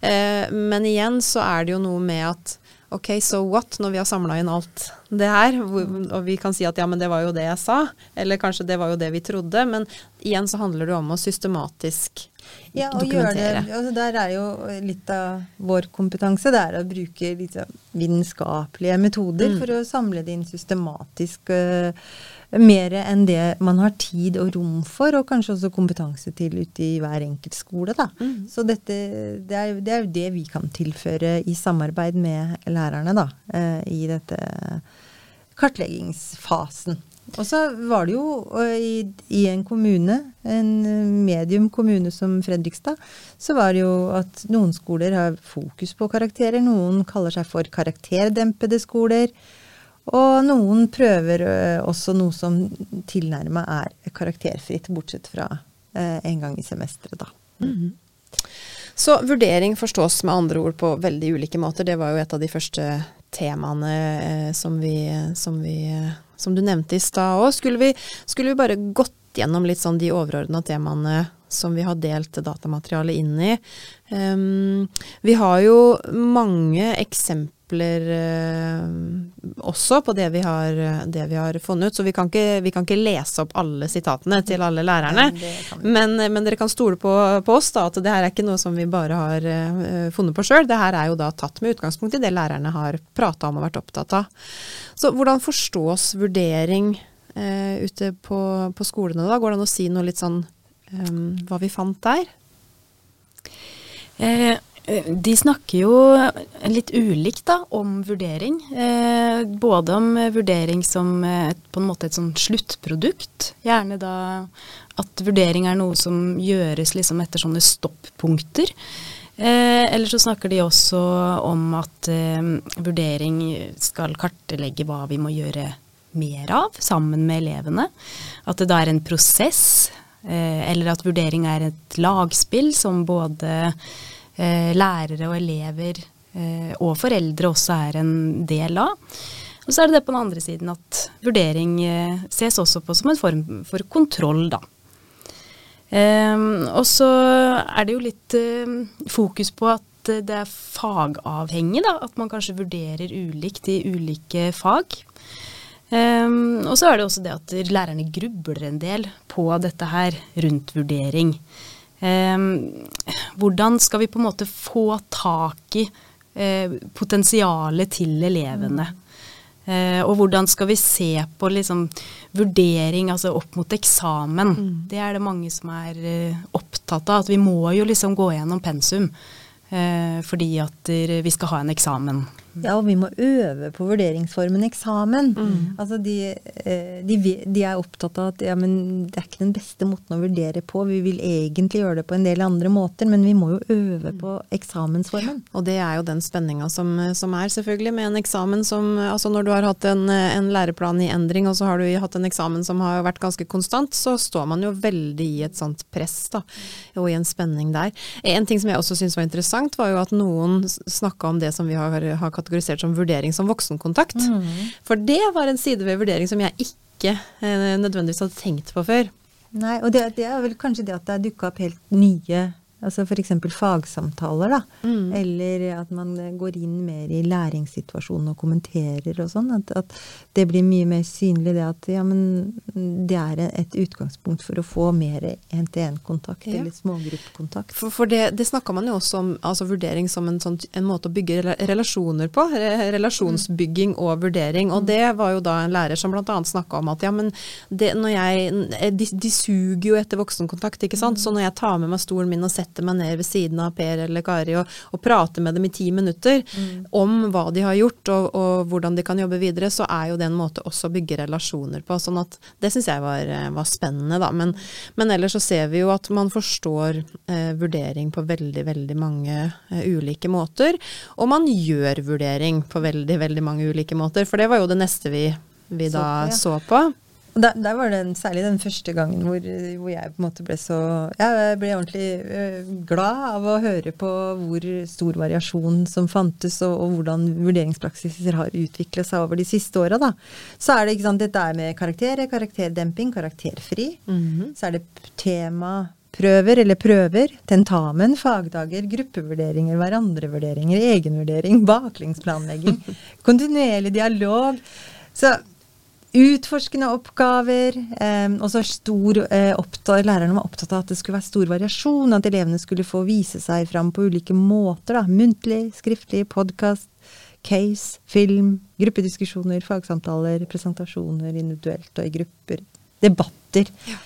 Eh, Men igjen så er det jo noe med at ok, so what, når vi har samla inn alt det her, og vi kan si at ja, men det var jo det jeg sa, eller kanskje det var jo det vi trodde, men igjen så handler det om å systematisk ja, og dokumentere. Det, altså der er jo litt av vår kompetanse, det er å bruke liksom vitenskapelige metoder mm. for å samle det inn systematisk. Uh, mer enn det man har tid og rom for, og kanskje også kompetanse til ute i hver enkelt skole. Da. Mm. Så dette, det er, det er jo det vi kan tilføre i samarbeid med lærerne da, eh, i dette kartleggingsfasen. Og så var det jo i, i, en kommune, en medium kommune som Fredrikstad, så var det jo at noen skoler har fokus på karakterer, noen kaller seg for karakterdempede skoler. Og noen prøver eh, også noe som tilnærma er karakterfritt, bortsett fra eh, en gang i semesteret, da. Mm -hmm. Så vurdering forstås med andre ord på veldig ulike måter. Det var jo et av de første temaene eh, som, vi, som, vi, som du nevnte i stad òg. Skulle, skulle, vi bare gått gjennom litt sånn de overordna temaene som vi har delt datamaterialet inn i? Um, vi har jo mange eksempler eh, også på det vi, har, det vi, har, funnet ut. Så vi kan, ikke, vi kan, ikke, lese opp alle sitatene til alle lærerne. Men, men, dere kan stole på, på oss da, at det her er ikke noe som vi bare har uh, funnet på sjøl. Det her er jo da tatt med utgangspunkt i det lærerne har prata om og vært opptatt av. Så hvordan forstås vurdering uh, ute på, på, skolene da? Går det an å si noe litt sånn um, hva vi fant der? Eh, Eh, de snakker jo litt ulikt da, om vurdering. Eh, både om vurdering som et, på en måte et sånn sluttprodukt. Gjerne da at vurdering er noe som gjøres liksom etter sånne stoppunkter. Eh, eller så snakker de også om at eh, vurdering skal kartlegge hva vi må gjøre mer av sammen med elevene. At det da er en prosess. Eh, eller at vurdering er et lagspill som både eh, lærere og elever eh, og foreldre også er en del av. Og så er det det på den andre siden at vurdering ses også på som en form for kontroll, da. og så er det jo litt fokus på at det er fagavhengig, da. At man kanskje vurderer ulikt i ulike fag. Um, og så er det også det at lærerne grubler en del på dette her rundt vurdering. Um, hvordan skal vi på en måte få tak i uh, potensialet til elevene? Uh, og hvordan skal vi se på liksom, vurdering altså opp mot eksamen? Mm. Det er det mange som er uh, opptatt av. At vi må jo liksom gå gjennom pensum. Fordi at vi skal ha en eksamen. Ja, og vi må øve på vurderingsformen eksamen. Mm. Altså de, eh, de, de, er opptatt av at ja, det er ikke den beste måten å vurdere på. Vi vil egentlig gjøre det på en del andre måter, men vi må jo øve på eksamensformen. Ja, og det er jo den spenninga som, som, er, selvfølgelig, med en eksamen som Altså når du har hatt en, en, læreplan i endring, og så har du hatt en eksamen som har vært ganske konstant, så står man jo veldig i et sånt press, da, og i en spenning der. En ting som jeg også syns var interessant, var jo at noen snakka om det som vi har, har kategorisert som vurdering som voksenkontakt. Mm. For det var en side ved vurdering som jeg ikke eh, nødvendigvis hadde tenkt på før. Nei, og det, det, er vel kanskje det at det er dukka opp helt nye Altså f.eks. fagsamtaler, da. Mm. Eller at man går inn mer i læringssituasjonen og kommenterer og sånn. At, at, det blir mye mer synlig det at ja, men det er et utgangspunkt for å få mer én-til-én-kontakt ja. eller smågruppekontakt. For, for det, det snakka man jo også om, altså vurdering som en, sånn, en måte å bygge relasjoner på. Relasjonsbygging mm. og vurdering. Og mm. det var jo da en lærer som bl.a. snakka om at ja, men det, når jeg de, de, suger jo etter voksenkontakt, ikke sant. Mm. Så når jeg tar med meg stolen min og setter setter meg ned ved siden av Per eller Kari og, og prater med dem i ti minutter mm. om hva de har gjort og, og, hvordan de kan jobbe videre, så er jo det en måte også å bygge relasjoner på. sånn at Det syns jeg var, var, spennende, da. Men, men, ellers så ser vi jo at man forstår eh, vurdering på veldig, veldig mange eh, ulike måter. Og man gjør vurdering på veldig, veldig mange ulike måter. For det var jo det neste vi, vi da så, ja. så på. Der, der, var det en, særlig den første gangen hvor, hvor, jeg på en måte ble så Jeg ble ordentlig øh, glad av å høre på hvor stor variasjon som fantes, og, og hvordan vurderingspraksiser har utviklet seg over de siste åra. Så er det ikke sant, dette er med karakterer, karakterdemping, karakterfri. Mm -hmm. Så er det tema, prøver eller prøver, tentamen, fagdager, gruppevurderinger, hverandrevurderinger, egenvurdering, baklengsplanlegging, kontinuerlig dialog. Så utforskende oppgaver. Eh, og så eh, Lærerne var opptatt av at det skulle være stor variasjon, at elevene skulle få vise seg fram på ulike måter. da, Muntlig, skriftlig, podkast, case, film, gruppediskusjoner, fagsamtaler, presentasjoner individuelt og i grupper. Debatter. Ja.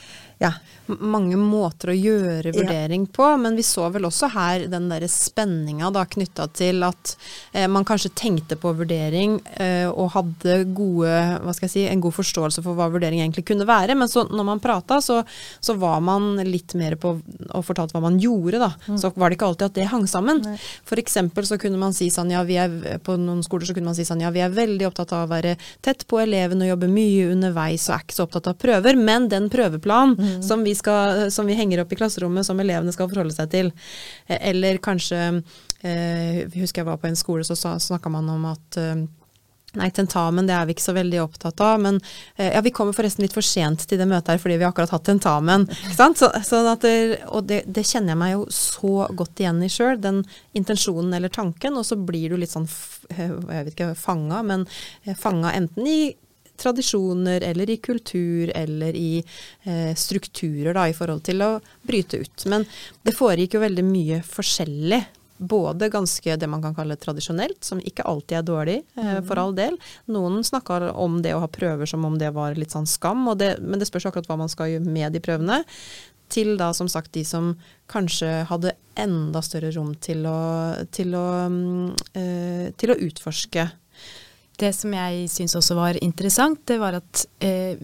Ja mange måter å gjøre vurdering ja. på, men vi så vel også her den derre spenninga knytta til at eh, man kanskje tenkte på vurdering eh, og hadde gode, hva skal jeg si, en god forståelse for hva vurdering egentlig kunne være, men så når man prata, så, så, var man litt mer på og fortalte hva man gjorde, da. Mm. Så var det ikke alltid at det hang sammen. Nei. For eksempel så kunne man si sånn, ja vi er på noen skoler så kunne man si sånn, ja vi er veldig opptatt av å være tett på eleven og jobbe mye underveis og er ikke så opptatt av prøver, men den prøveplanen mm. Som vi skal, som vi henger opp i klasserommet, som elevene skal forholde seg til. Eh, eller kanskje eh, Husker jeg var på en skole, så snakka man om at eh, Nei, tentamen det er vi ikke så veldig opptatt av. Men ja, vi kommer forresten litt for sent til det møtet her fordi vi har akkurat hatt tentamen. ikke sant? Så, at, det, og det, det, kjenner jeg meg jo så godt igjen i sjøl. Den intensjonen eller tanken. Og så blir du litt sånn jeg vet ikke, fanga, men fanga enten i tradisjoner eller i kultur eller i eh, strukturer da, i forhold til å bryte ut. Men det foregikk jo veldig mye forskjellig. Både ganske det man kan kalle tradisjonelt, som ikke alltid er dårlig, eh, for all del. Noen snakka om det å ha prøver som om det var litt sånn skam, det, men det spørs akkurat hva man skal gjøre med de prøvene. Til da som sagt de som kanskje hadde enda større rom til å, til å, øh, til å utforske det som jeg syns også var interessant, det var at eh,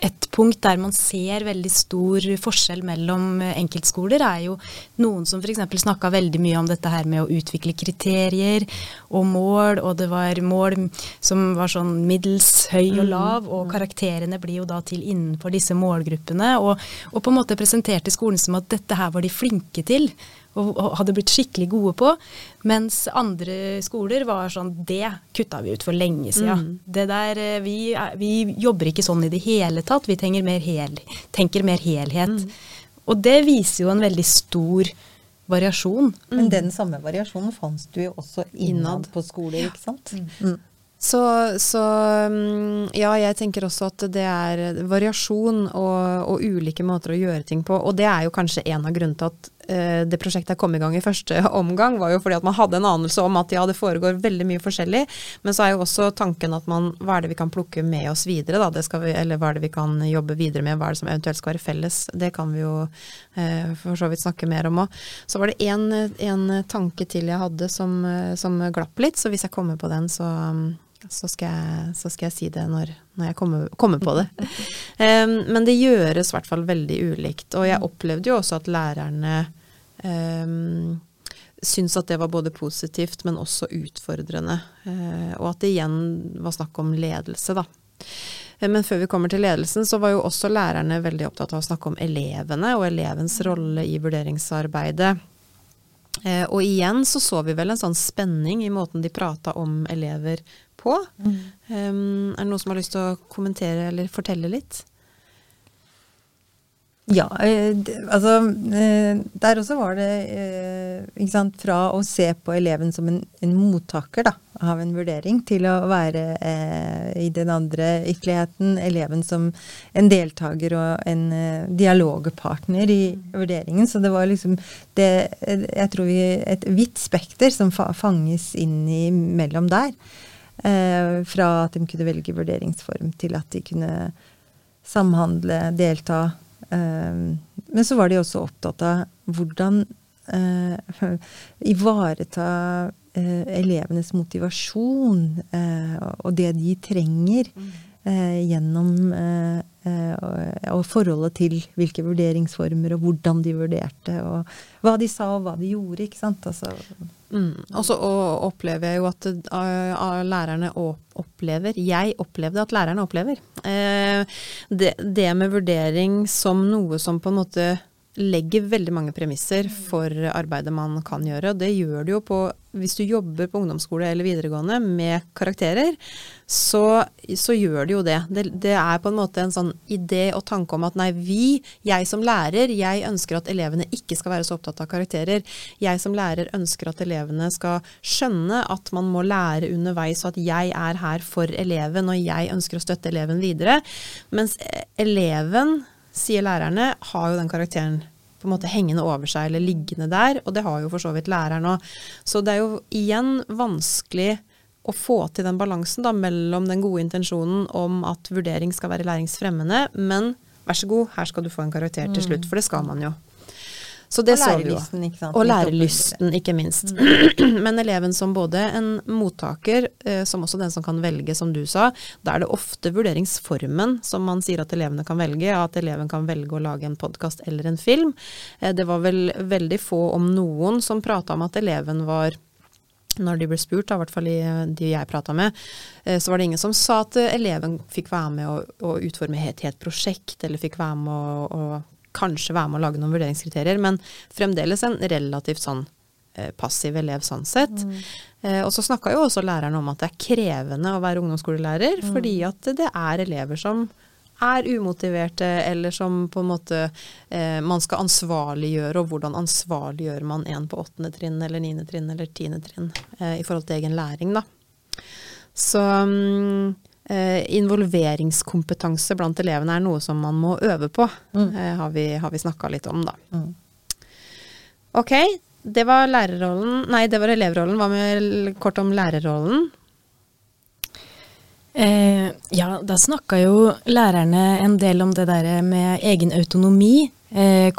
et punkt der man ser veldig stor forskjell mellom enkeltskoler, er jo noen som f.eks. snakka veldig mye om dette her med å utvikle kriterier og mål, og det var mål som var sånn middels høy og mm. lav, og karakterene blir jo da til innenfor disse målgruppene, og, og på en måte presenterte skolen som at dette her var de flinke til og, hadde blitt skikkelig gode på. Mens andre skoler var sånn Det kutta vi ut for lenge siden. Mm. Det der, eh, vi, vi, jobber ikke sånn i det hele tatt. Vi tenker mer, hel, tenker mer helhet. Mm. Og det viser jo en veldig stor variasjon. Men den samme variasjonen fantes du jo også innad på skoler, ikke sant? Mm. mm. Så, så, mm, ja, jeg tenker også at det er variasjon og, og, ulike måter å gjøre ting på. Og det er jo kanskje en av grunnene til at det prosjektet kom i gang i første omgang, var jo fordi at man hadde en anelse om at ja, det foregår veldig mye forskjellig. Men så er jo også tanken at man Hva er det vi kan plukke med oss videre, da? Vi, eller hva er det vi kan jobbe videre med? Hva er det som eventuelt skal være felles? Det kan vi jo eh, for så vidt snakke mer om òg. Så var det en, tanke til jeg hadde som, som glapp litt, så hvis jeg kommer på den, så så skal, jeg, så skal jeg, si det når, når jeg kommer, kommer, på det. Um, men det gjøres i hvert fall veldig ulikt. Og jeg opplevde jo også at lærerne um, syntes at det var både positivt, men også utfordrende. Uh, og at det igjen var snakk om ledelse, da. Men før vi kommer til ledelsen, så var jo også lærerne veldig opptatt av å snakke om elevene og elevens rolle i vurderingsarbeidet. Eh, og igjen så så vi vel en sånn spenning i måten de prata om elever på. Mm. Um, er det noen som har lyst til å kommentere eller fortelle litt? Ja, eh, altså eh, Der også var det eh, ikke sant, fra å se på eleven som en, en mottaker da, av en vurdering, til å være eh, i den andre ytterligheten eleven som en deltaker og en eh, dialogpartner i vurderingen. Så det var liksom det, Jeg tror vi et vidt spekter som fanges inn imellom mellom der. Eh, fra at de kunne velge vurderingsform, til at de kunne samhandle, delta. Eh, men så var de også opptatt av hvordan eh, ivareta eh, elevenes motivasjon og det de trenger. Mm. Gjennom og forholdet til hvilke vurderingsformer og hvordan de vurderte, og hva de sa og hva de gjorde. ikke sant? Altså, Mm. Og så opplever jeg jo at uh, lærerne opplever Jeg opplevde at lærerne opplever. Uh, det, det, med vurdering som noe som på en måte legger veldig mange premisser for arbeidet man kan gjøre. Og det gjør det jo på Hvis du jobber på ungdomsskole eller videregående med karakterer, så, så gjør det jo det. det. det. er på en måte en sånn idé og tanke om at nei, vi, jeg som lærer, jeg ønsker at elevene ikke skal være så opptatt av karakterer. Jeg som lærer ønsker at elevene skal skjønne at man må lære underveis, og at jeg er her for eleven, og jeg ønsker å støtte eleven videre. Mens eleven sier lærerne, har jo den karakteren på en måte hengende over seg eller liggende der, og det har jo for så vidt læreren òg. Så det er jo igjen vanskelig å få til den balansen da, mellom den gode intensjonen om at vurdering skal være læringsfremmende, men vær så god, her skal du få en karakter til slutt, for det skal man jo. Så det og lærelysten, ikke sant. Og lærelysten, ikke minst. Mm. Men eleven som både en mottaker, eh, som også den som kan velge, som du sa, da er det ofte vurderingsformen som man sier at elevene kan velge. At eleven kan velge å lage en podkast eller en film. Eh, det var vel veldig få, om noen, som prata om at eleven var når de ble spurt, i hvert fall eh, de jeg prata med, så var det ingen som sa at eleven fikk være med å, å utforme et helt prosjekt, eller fikk være med å, å kanskje være med å lage noen vurderingskriterier, men fremdeles en relativt sånn eh, passiv elev sånn sett. Mm. Eh, og så snakka jo også læreren om at det er krevende å være ungdomsskolelærer, mm. fordi at det er elever som er umotiverte, eller som på en måte eh, man skal ansvarliggjøre, og hvordan ansvarliggjør man en på åttende trinn eller niende trinn eller tiende trinn eh, i forhold til egen læring, da. Så um, involveringskompetanse blant elevene er noe som man må øve på, mm. eh, har vi, har vi snakka litt om, da. Mm. Ok, det var lærerrollen Nei, det var elevrollen. Hva med kort om lærerrollen? Eh, ja, da snakka jo lærerne en del om det der med egen autonomi eh,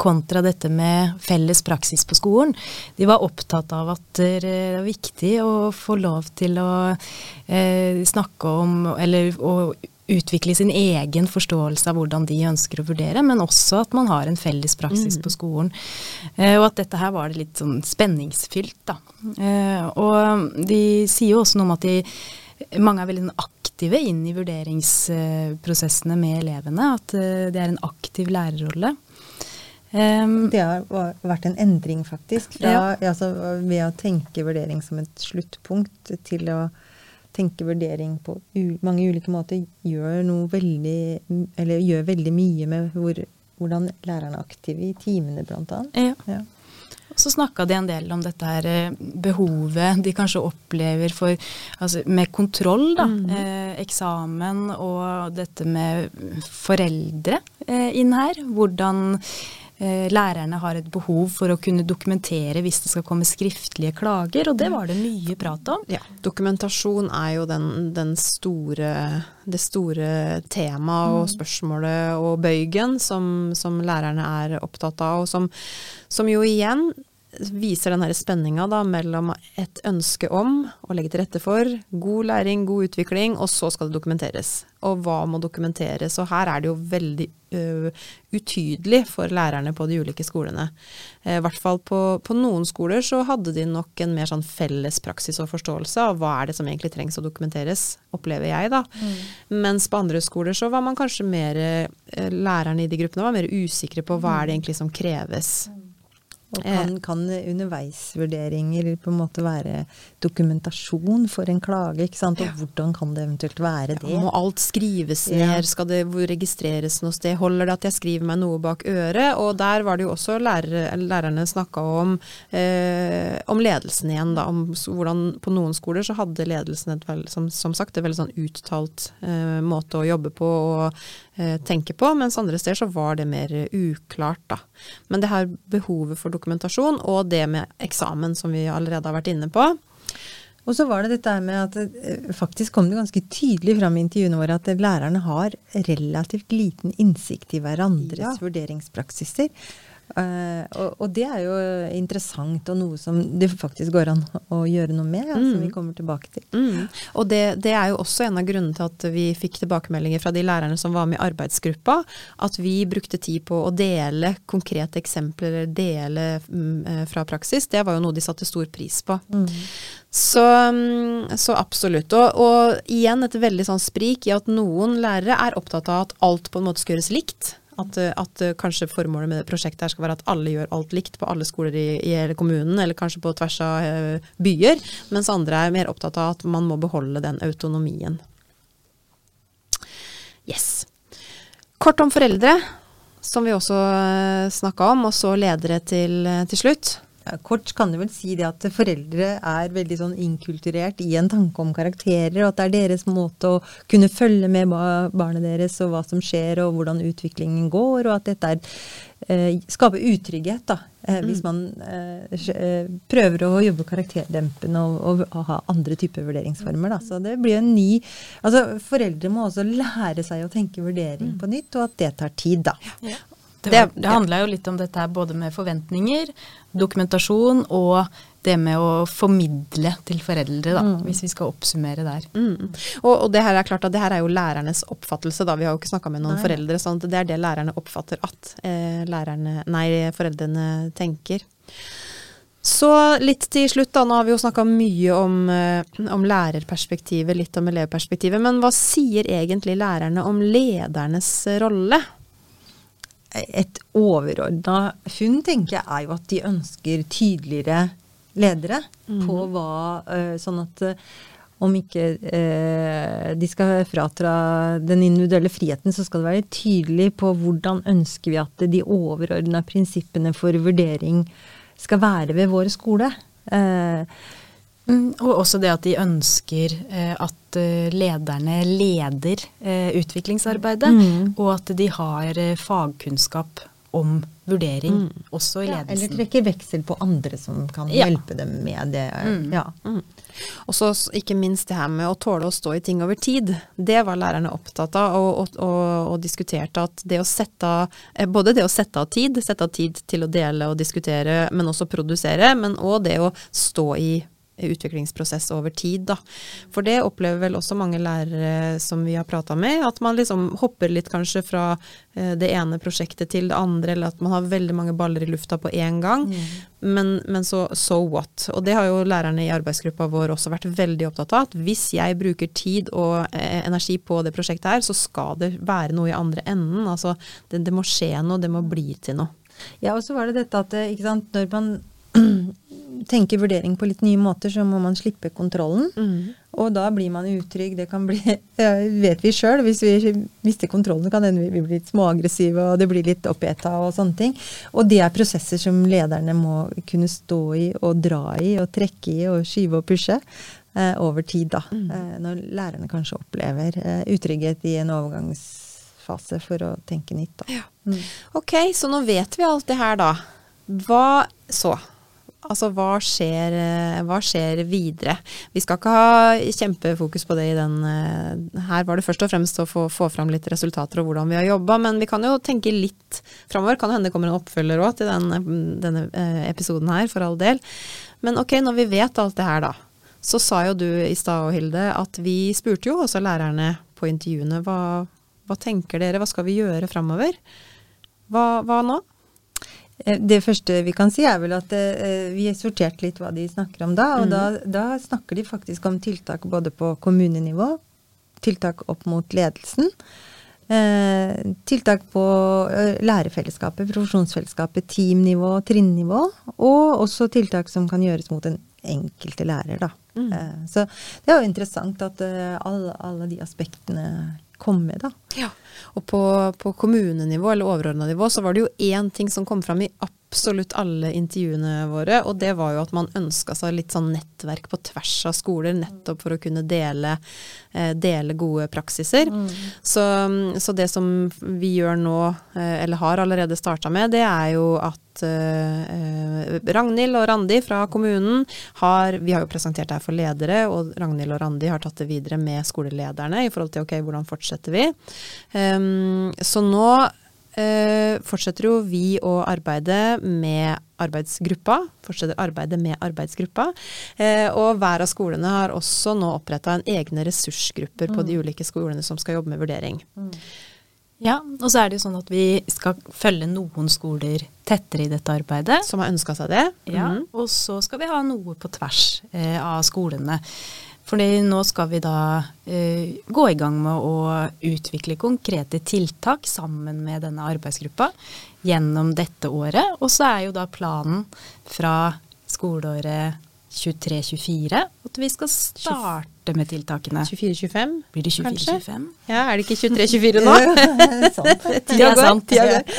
kontra dette med felles praksis på skolen. De var opptatt av at det er viktig å få lov til å eh, snakke om eller å utvikle sin egen forståelse av hvordan de ønsker å vurdere, men også at man har en felles praksis mm. på skolen. Eh, og at dette her var det litt sånn spenningsfylt, da. Eh, og de sier jo også noe om at de mange er veldig aktive inn i vurderingsprosessene med elevene. At eh, det er en aktiv lærerrolle. Um, det har vært en endring, faktisk. Fra ja. altså, ved å tenke vurdering som et sluttpunkt til å tenke vurdering på mange ulike måter, gjør, veldig, gjør veldig mye med hvor, hvordan læreren er aktiv i timene, bl.a. Ja. ja. Så snakka de en del om dette her eh, behovet de kanskje opplever for, altså med kontroll, da. Mm. Eh, eksamen og dette med foreldre eh, inn her. Hvordan lærerne har et behov for å kunne dokumentere hvis det skal komme skriftlige klager, og det var det mye prat om. Ja, Dokumentasjon er jo den, den store, det store temaet og mm. spørsmålet og bøygen som, som lærerne er opptatt av, og som, som jo igjen viser den spenninga mellom et ønske om å legge til rette for god læring, god utvikling, og så skal det dokumenteres. Og hva må dokumenteres? Og her er det jo veldig uh, utydelig for lærerne på de ulike skolene. Uh, I hvert fall på, på, noen skoler så hadde de nok en mer sånn felles praksis og forståelse av hva er det som egentlig trengs å dokumenteres, opplever jeg da. Mm. Mens på andre skoler så var man kanskje mer, uh, lærerne i de gruppene var mer usikre på hva er det egentlig som kreves. Og kan, kan, underveisvurderinger på en måte være dokumentasjon for en klage? ikke sant? Og ja. hvordan kan det eventuelt være det? Ja, må alt skrives ned? Ja. Skal det registreres noe sted? Holder det at jeg skriver meg noe bak øret? Og der var det jo også lærere, lærerne snakka om, eh, om ledelsen igjen. da, om hvordan På noen skoler så hadde ledelsen et vel, som, som sagt, et veldig sånn uttalt eh, måte å jobbe på og eh, tenke på, mens andre steder så var det mer uklart. da. Men det her behovet for dokumentasjon dokumentasjon, og det med eksamen, som vi allerede har vært inne på. Og så var det dette med at eh, faktisk kom det ganske tydelig fram i intervjuene våre at lærerne har relativt liten innsikt i hverandres ja. vurderingspraksiser. Uh, og, og, det er jo interessant, og noe som det faktisk går an å gjøre noe med. Mm. Som vi kommer tilbake til. Mm. Og det, det, er jo også en av grunnene til at vi fikk tilbakemeldinger fra de lærerne som var med i arbeidsgruppa, at vi brukte tid på å dele konkrete eksempler, dele mm, fra praksis. Det var jo noe de satte stor pris på. Mm. Så, mm, så, absolutt. Og, og, igjen et veldig sånn sprik i at noen lærere er opptatt av at alt på en måte skal gjøres likt. At, eh, at eh, kanskje formålet med det prosjektet her skal være at alle gjør alt likt på alle skoler i, i hele kommunen, eller kanskje på tvers av eh, byer. Mens andre er mer opptatt av at man må beholde den autonomien. Yes. Kort om foreldre, som vi også snakka om, og så ledere til, til slutt. Kort kan du vel si det at foreldre er veldig sånn inkulturert i en tanke om karakterer, og at det er deres måte å kunne følge med barnet deres og hva som skjer og hvordan utviklingen går, og at dette er, eh, skaper utrygghet da, eh, mm. hvis man eh, eh, prøver å jobbe karakterdempende og, og, og, ha andre typer vurderingsformer. Da. Så det blir en ny Altså foreldre må også lære seg å tenke vurdering mm. på nytt, og at det tar tid, da. Ja. Det, var, det handla jo litt om dette her både med forventninger, dokumentasjon og det med å formidle til foreldre, da, mm. hvis vi skal oppsummere der. Mm. Og, og, det her er klart at det her er jo lærernes oppfattelse, da. Vi har jo ikke snakka med noen nei. foreldre. sånn at det er det lærerne oppfatter at eh, lærerne, nei, foreldrene tenker. Så litt til slutt, da. Nå har vi jo snakka mye om, eh, om, lærerperspektivet, litt om elevperspektivet. Men hva sier egentlig lærerne om ledernes rolle? Et overordna funn, tenker jeg, er jo at de ønsker tydeligere ledere mm. på hva uh, Sånn at uh, om ikke uh, de skal fratra den individuelle friheten, så skal det være tydelig på hvordan ønsker vi at de overordna prinsippene for vurdering skal være ved vår skole. Mm, og også det at de ønsker eh, at eh, lederne leder eh, utviklingsarbeidet, mm. og at de har eh, fagkunnskap om vurdering, mm. også i ledelsen. Ja, eller trekker veksel på andre som kan ja. hjelpe dem med det. Mm. Ja. Mm. Og så ikke minst det her med å tåle å stå i ting over tid. Det var lærerne opptatt av, og, og, og, og diskuterte at det å sette av Både det å sette av tid, sette av tid til å dele og diskutere, men også produsere, men òg det å stå i utviklingsprosess over tid, da. For det opplever vel også mange lærere som vi har prata med, at man liksom hopper litt kanskje fra eh, det ene prosjektet til det andre, eller at man har veldig mange baller i lufta på én gang. Mm. Men, men, så so what? Og det har jo lærerne i arbeidsgruppa vår også vært veldig opptatt av, at hvis jeg bruker tid og eh, energi på det prosjektet her, så skal det være noe i andre enden. Altså det, det må skje noe, det må bli til noe. Ja, og så var det dette at ikke sant, når man tenker vurdering på litt nye måter, så må man slippe kontrollen. Mm. Og da blir man utrygg. Det kan bli vet vi sjøl. Hvis vi mister kontrollen, kan vi blir litt småaggressive, og det blir litt oppeta og sånne ting. Og det er prosesser som lederne må kunne stå i og dra i og trekke i og skyve og pushe. Eh, over tid, da. Mm. Eh, når lærerne kanskje opplever eh, utrygghet i en overgangsfase for å tenke nytt. Da. Ja. Mm. Ok, så nå vet vi alt det her, da. Hva så? Altså, hva skjer, eh, hva skjer, videre? Vi skal ikke ha kjempefokus på det i den eh, Her var det først og fremst å få, få fram litt resultater og hvordan vi har jobba, men vi kan jo tenke litt framover. Kan hende det kommer en oppfølger òg til den, denne eh, episoden her, for all del. Men ok, når vi vet alt det her, da. Så sa jo du i stad, Hilde, at vi spurte jo også lærerne på intervjuene hva, hva tenker dere, hva skal vi gjøre framover? Hva, hva nå? Eh, det første vi kan si, er vel at eh, vi har sortert litt hva de snakker om da. Og mm. da, da, snakker de faktisk om tiltak både på kommunenivå, tiltak opp mot ledelsen. Eh, tiltak på eh, lærerfellesskapet, profesjonsfellesskapet, teamnivå, trinnivå. Og også tiltak som kan gjøres mot den enkelte lærer, da. Mm. Eh, så det er jo interessant at eh, alle, alle de aspektene komme, da. Ja. Og på, på kommunenivå eller overordna nivå så var det jo én ting som kom fram i absolutt alle intervjuene våre, og det var jo at man ønska seg litt sånn nettverk på tvers av skoler, nettopp for å kunne dele, eh, dele gode praksiser. Mm. Så, så, det som vi gjør nå, eh, eller har allerede starta med, det er jo at uh, Ragnhild og Randi fra kommunen har Vi har jo presentert det her for ledere, og Ragnhild og Randi har tatt det videre med skolelederne i forhold til ok, hvordan fortsetter vi. Um, så nå fortsetter jo vi å arbeide med arbeidsgruppa. Fortsetter arbeidet med arbeidsgruppa. Uh, og hver av skolene har også nå oppretta en egne ressursgrupper mm. på de ulike skolene som skal jobbe med vurdering. Mm. Ja, og så er det jo sånn at vi skal følge noen skoler tettere i dette arbeidet. Som har ønska seg det. Ja, mm. Og så skal vi ha noe på tvers eh, av skolene. Fordi nå skal vi da uh, gå i gang med å utvikle konkrete tiltak sammen med denne arbeidsgruppa gjennom dette året. Og så er jo da planen fra skoleåret 23-24 at vi skal starte med tiltakene. 24-25? Blir det 24-25? Ja, er det ikke 23-24 nå? Sant. Det er sant. Tida går.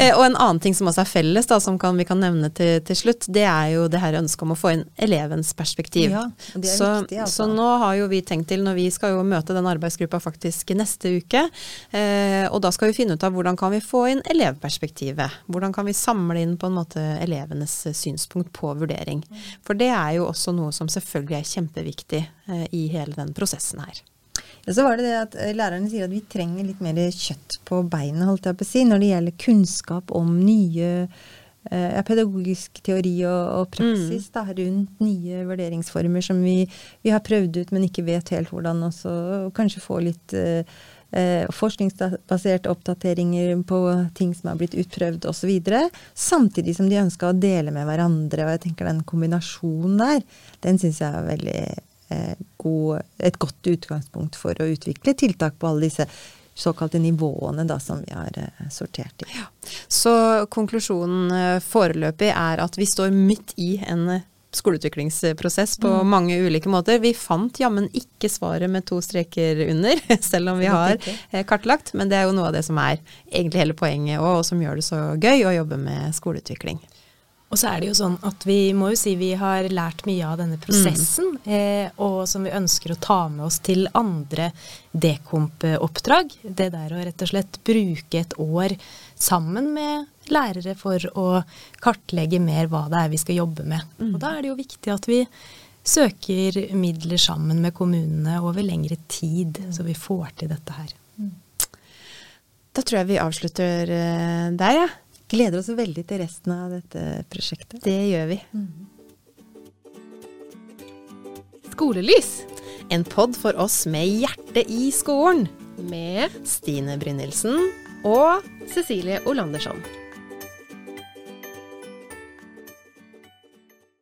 Eh, Og en annen ting som også er felles, da, som kan, vi kan nevne til, til slutt, det er jo det her ønsket om å få inn elevens perspektiv. Ja, det er så, viktig, altså. så nå har jo vi tenkt til, når vi skal jo møte den arbeidsgruppa faktisk neste uke, eh, og da skal vi finne ut av hvordan kan vi få inn elevperspektivet. Hvordan kan vi samle inn på en måte elevenes synspunkt på vurdering. For det er jo også noe som selvfølgelig er kjempeviktig eh, i hele den prosessen her. Ja, så var det det at eh, Lærerne sier at vi trenger litt mer kjøtt på beinet holdt jeg på å si, når det gjelder kunnskap om nye eh, pedagogisk teori og, og praksis da, rundt nye vurderingsformer som vi, vi har prøvd ut, men ikke vet helt hvordan. også, og kanskje få litt eh, eh, forskningsbaserte oppdateringer på ting som har blitt utprøvd osv. Samtidig som de ønska å dele med hverandre. og jeg tenker Den kombinasjonen der, den syns jeg er veldig god, et godt utgangspunkt for å utvikle tiltak på alle disse såkalte nivåene da, som vi har eh, sortert i. Så konklusjonen eh, foreløpig er at vi står midt i en eh, skoleutviklingsprosess på Mm. mange ulike måter. Vi fant jammen ikke svaret med to streker under, selv om vi har eh, kartlagt. Men det er jo noe av det som er egentlig hele poenget, og, og som gjør det så gøy å jobbe med skoleutvikling. Og så er det jo sånn at vi må jo si vi har lært mye av denne prosessen, eh, og som vi ønsker å ta med oss til andre dekomp-oppdrag. Det der å rett og slett bruke et år sammen med lærere for å kartlegge mer hva det er vi skal jobbe med. Og da er det jo viktig at vi søker midler sammen med kommunene over lengre tid, så vi får til dette her. Da tror jeg vi avslutter der, der, ja. Gleder oss veldig til resten av dette prosjektet. Det gjør vi. Skolelys En pod for oss med hjertet i skolen. med Stine Brynildsen. og Cecilie Olandersson.